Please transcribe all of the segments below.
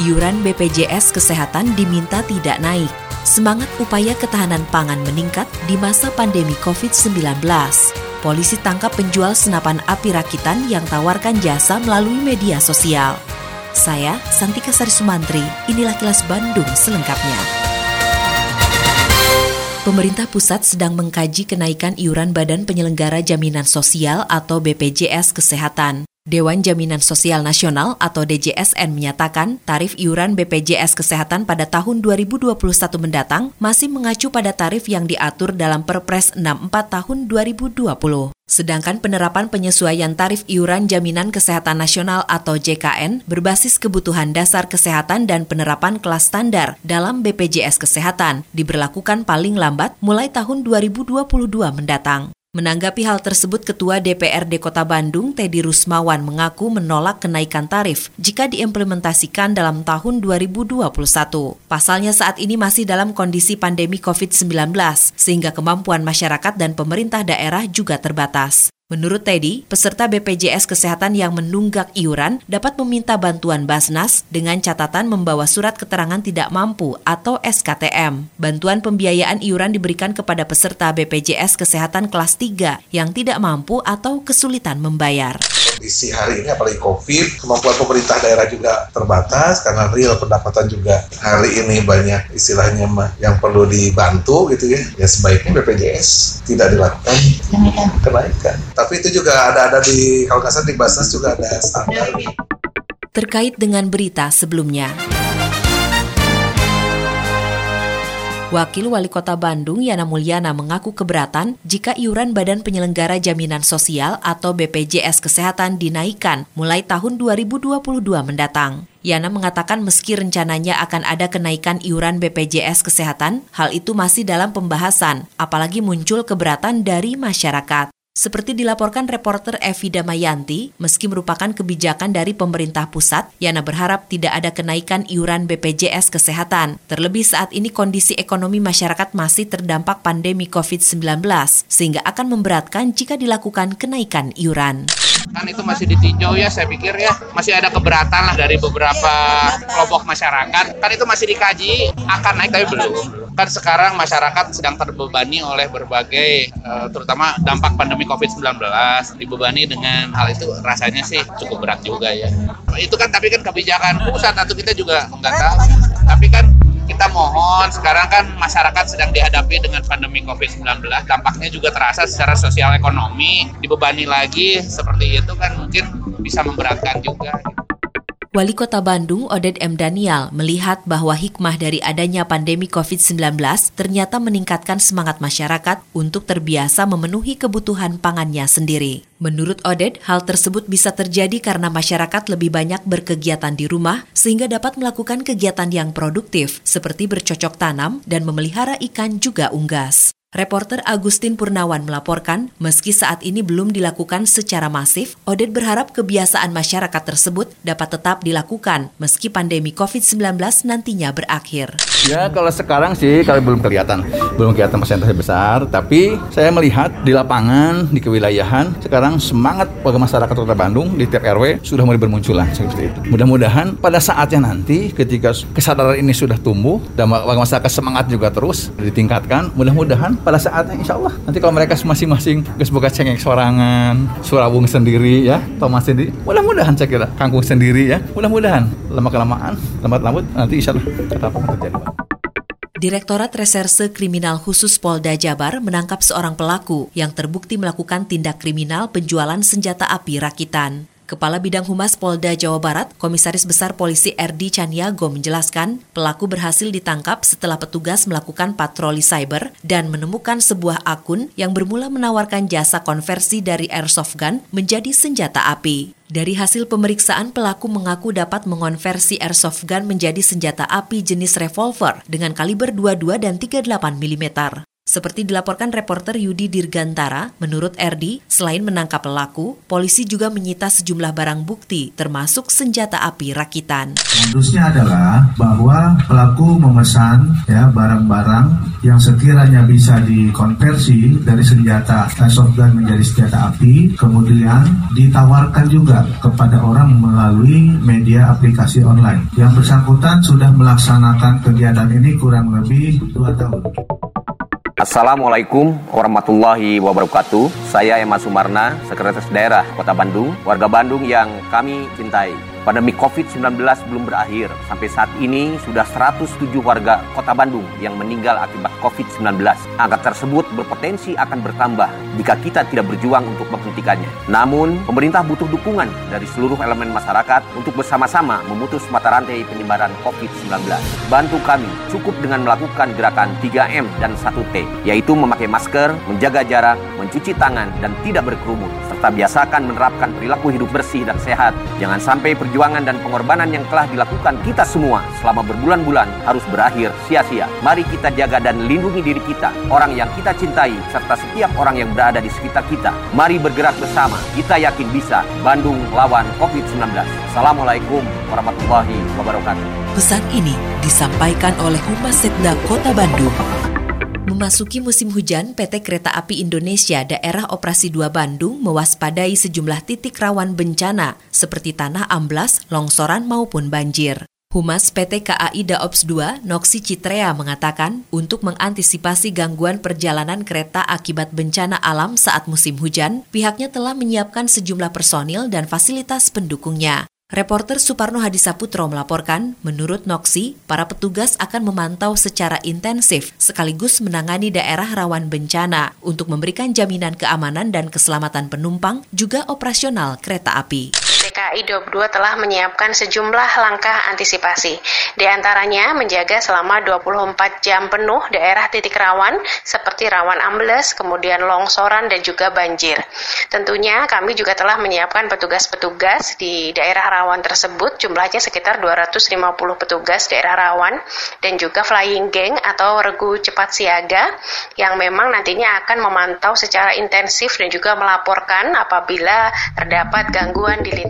Iuran BPJS Kesehatan diminta tidak naik. Semangat upaya ketahanan pangan meningkat di masa pandemi COVID-19. Polisi tangkap penjual senapan api rakitan yang tawarkan jasa melalui media sosial. Saya, Santika Sari Sumantri, inilah kilas Bandung selengkapnya. Pemerintah pusat sedang mengkaji kenaikan iuran Badan Penyelenggara Jaminan Sosial atau BPJS Kesehatan. Dewan Jaminan Sosial Nasional atau DJSN menyatakan tarif iuran BPJS Kesehatan pada tahun 2021 mendatang masih mengacu pada tarif yang diatur dalam Perpres 64 tahun 2020. Sedangkan penerapan penyesuaian tarif iuran Jaminan Kesehatan Nasional atau JKN berbasis kebutuhan dasar kesehatan dan penerapan kelas standar dalam BPJS Kesehatan diberlakukan paling lambat mulai tahun 2022 mendatang. Menanggapi hal tersebut, Ketua DPRD Kota Bandung, Teddy Rusmawan, mengaku menolak kenaikan tarif jika diimplementasikan dalam tahun 2021. Pasalnya saat ini masih dalam kondisi pandemi COVID-19, sehingga kemampuan masyarakat dan pemerintah daerah juga terbatas. Menurut Teddy, peserta BPJS Kesehatan yang menunggak iuran dapat meminta bantuan Basnas dengan catatan membawa surat keterangan tidak mampu atau SKTM. Bantuan pembiayaan iuran diberikan kepada peserta BPJS Kesehatan kelas 3 yang tidak mampu atau kesulitan membayar. Kondisi hari ini apalagi COVID, kemampuan pemerintah daerah juga terbatas karena real pendapatan juga hari ini banyak istilahnya mah yang perlu dibantu gitu ya. Ya sebaiknya BPJS tidak dilakukan kenaikan. Tapi itu juga ada-ada di kalau nggak salah di Basnas juga ada standar. Terkait dengan berita sebelumnya. Wakil Wali Kota Bandung Yana Mulyana mengaku keberatan jika iuran Badan Penyelenggara Jaminan Sosial atau BPJS Kesehatan dinaikkan mulai tahun 2022 mendatang. Yana mengatakan meski rencananya akan ada kenaikan iuran BPJS Kesehatan, hal itu masih dalam pembahasan, apalagi muncul keberatan dari masyarakat. Seperti dilaporkan reporter Evi Damayanti, meski merupakan kebijakan dari pemerintah pusat, Yana berharap tidak ada kenaikan iuran BPJS Kesehatan. Terlebih saat ini kondisi ekonomi masyarakat masih terdampak pandemi COVID-19, sehingga akan memberatkan jika dilakukan kenaikan iuran. kan itu masih ditinjau ya saya pikir ya masih ada keberatan lah dari beberapa kelompok masyarakat kan itu masih dikaji akan naik tapi belum kan sekarang masyarakat sedang terbebani oleh berbagai eh, terutama dampak pandemi COVID-19 dibebani dengan hal itu rasanya sih cukup berat juga ya. Itu kan tapi kan kebijakan pusat atau kita juga nggak tahu. Tapi kan kita mohon sekarang kan masyarakat sedang dihadapi dengan pandemi COVID-19 dampaknya juga terasa secara sosial ekonomi. Dibebani lagi seperti itu kan mungkin bisa memberatkan juga Wali Kota Bandung Oded M. Daniel melihat bahwa hikmah dari adanya pandemi COVID-19 ternyata meningkatkan semangat masyarakat untuk terbiasa memenuhi kebutuhan pangannya sendiri. Menurut Oded, hal tersebut bisa terjadi karena masyarakat lebih banyak berkegiatan di rumah sehingga dapat melakukan kegiatan yang produktif seperti bercocok tanam dan memelihara ikan juga unggas. Reporter Agustin Purnawan melaporkan, meski saat ini belum dilakukan secara masif, Oded berharap kebiasaan masyarakat tersebut dapat tetap dilakukan meski pandemi COVID-19 nantinya berakhir. Ya kalau sekarang sih kalau belum kelihatan, belum kelihatan persentase besar. Tapi saya melihat di lapangan, di kewilayahan, sekarang semangat warga masyarakat Kota Bandung di tiap RW sudah mulai bermunculan seperti itu. Mudah-mudahan pada saatnya nanti ketika kesadaran ini sudah tumbuh dan warga masyarakat semangat juga terus ditingkatkan, mudah-mudahan pada saatnya insya Allah. Nanti kalau mereka masing-masing geus boga cengeng sorangan, surabung sendiri ya, Thomas sendiri, mudah-mudahan saya kira kangkung sendiri ya, mudah-mudahan. Lama kelamaan, lambat lambat nanti insya Allah kata apa terjadi. Direktorat Reserse Kriminal Khusus Polda Jabar menangkap seorang pelaku yang terbukti melakukan tindak kriminal penjualan senjata api rakitan. Kepala Bidang Humas Polda Jawa Barat, Komisaris Besar Polisi RD Caniago menjelaskan, pelaku berhasil ditangkap setelah petugas melakukan patroli cyber dan menemukan sebuah akun yang bermula menawarkan jasa konversi dari airsoft gun menjadi senjata api. Dari hasil pemeriksaan, pelaku mengaku dapat mengonversi airsoft gun menjadi senjata api jenis revolver dengan kaliber 22 dan 38 mm. Seperti dilaporkan reporter Yudi Dirgantara, menurut RD, selain menangkap pelaku, polisi juga menyita sejumlah barang bukti, termasuk senjata api rakitan. Modusnya adalah bahwa pelaku memesan ya barang-barang yang sekiranya bisa dikonversi dari senjata airsoft gun menjadi senjata api, kemudian ditawarkan juga kepada orang melalui media aplikasi online. Yang bersangkutan sudah melaksanakan kegiatan ini kurang lebih dua tahun. Assalamualaikum warahmatullahi wabarakatuh. Saya Emma Sumarna, Sekretaris Daerah Kota Bandung, warga Bandung yang kami cintai. Pandemi COVID-19 belum berakhir. Sampai saat ini sudah 107 warga kota Bandung yang meninggal akibat COVID-19. Angka tersebut berpotensi akan bertambah jika kita tidak berjuang untuk menghentikannya. Namun, pemerintah butuh dukungan dari seluruh elemen masyarakat untuk bersama-sama memutus mata rantai penyebaran COVID-19. Bantu kami cukup dengan melakukan gerakan 3M dan 1T, yaitu memakai masker, menjaga jarak, mencuci tangan, dan tidak berkerumun, serta biasakan menerapkan perilaku hidup bersih dan sehat. Jangan sampai perjuangan dan pengorbanan yang telah dilakukan kita semua selama berbulan-bulan harus berakhir sia-sia. Mari kita jaga dan lindungi diri kita, orang yang kita cintai, serta setiap orang yang berada di sekitar kita. Mari bergerak bersama. Kita yakin bisa. Bandung lawan COVID-19. Assalamualaikum warahmatullahi wabarakatuh. Pesan ini disampaikan oleh Humas Setda Kota Bandung. Memasuki musim hujan, PT Kereta Api Indonesia Daerah Operasi 2 Bandung mewaspadai sejumlah titik rawan bencana seperti tanah amblas, longsoran maupun banjir. Humas PT KAI Daops 2, Noksi Citrea mengatakan, untuk mengantisipasi gangguan perjalanan kereta akibat bencana alam saat musim hujan, pihaknya telah menyiapkan sejumlah personil dan fasilitas pendukungnya. Reporter Suparno Hadisaputro melaporkan, menurut Noksi, para petugas akan memantau secara intensif sekaligus menangani daerah rawan bencana untuk memberikan jaminan keamanan dan keselamatan penumpang juga operasional kereta api. DKI 22 telah menyiapkan sejumlah langkah antisipasi. Di antaranya menjaga selama 24 jam penuh daerah titik rawan seperti rawan ambles, kemudian longsoran dan juga banjir. Tentunya kami juga telah menyiapkan petugas-petugas di daerah rawan tersebut jumlahnya sekitar 250 petugas daerah rawan dan juga flying gang atau regu cepat siaga yang memang nantinya akan memantau secara intensif dan juga melaporkan apabila terdapat gangguan di lintas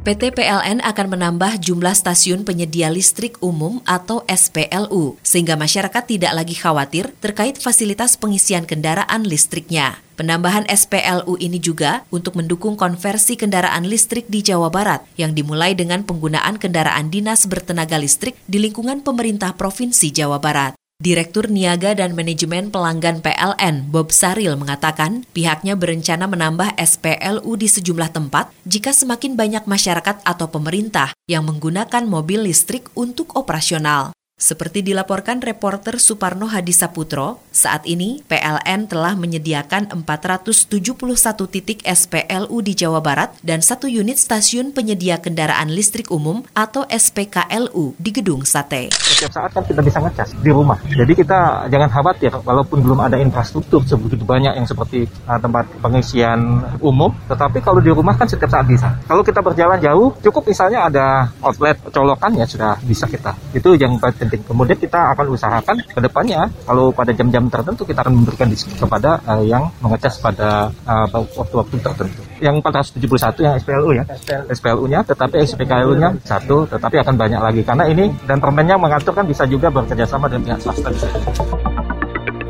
PT PLN akan menambah jumlah stasiun penyedia listrik umum atau SPLU, sehingga masyarakat tidak lagi khawatir terkait fasilitas pengisian kendaraan listriknya. Penambahan SPLU ini juga untuk mendukung konversi kendaraan listrik di Jawa Barat yang dimulai dengan penggunaan kendaraan dinas bertenaga listrik di lingkungan pemerintah Provinsi Jawa Barat. Direktur Niaga dan Manajemen Pelanggan PLN, Bob Saril, mengatakan pihaknya berencana menambah SPLU di sejumlah tempat jika semakin banyak masyarakat atau pemerintah yang menggunakan mobil listrik untuk operasional. Seperti dilaporkan reporter Suparno Hadisaputro, saat ini PLN telah menyediakan 471 titik SPLU di Jawa Barat dan satu unit stasiun penyedia kendaraan listrik umum atau SPKLU di Gedung Sate. Setiap saat kan kita bisa ngecas di rumah. Jadi kita jangan khawatir walaupun belum ada infrastruktur sebegitu banyak yang seperti uh, tempat pengisian umum, tetapi kalau di rumah kan setiap saat bisa. Kalau kita berjalan jauh, cukup misalnya ada outlet colokan ya sudah bisa kita. Itu yang penting. Kemudian kita akan usahakan ke depannya kalau pada jam-jam tertentu kita akan memberikan diskon kepada uh, yang mengecas pada waktu-waktu uh, tertentu. Yang 471 yang SPLU ya, SPLU-nya, tetapi SPKLU-nya satu, tetapi akan banyak lagi karena ini dan permennya mengatur kan bisa juga bekerja sama dengan pihak swasta.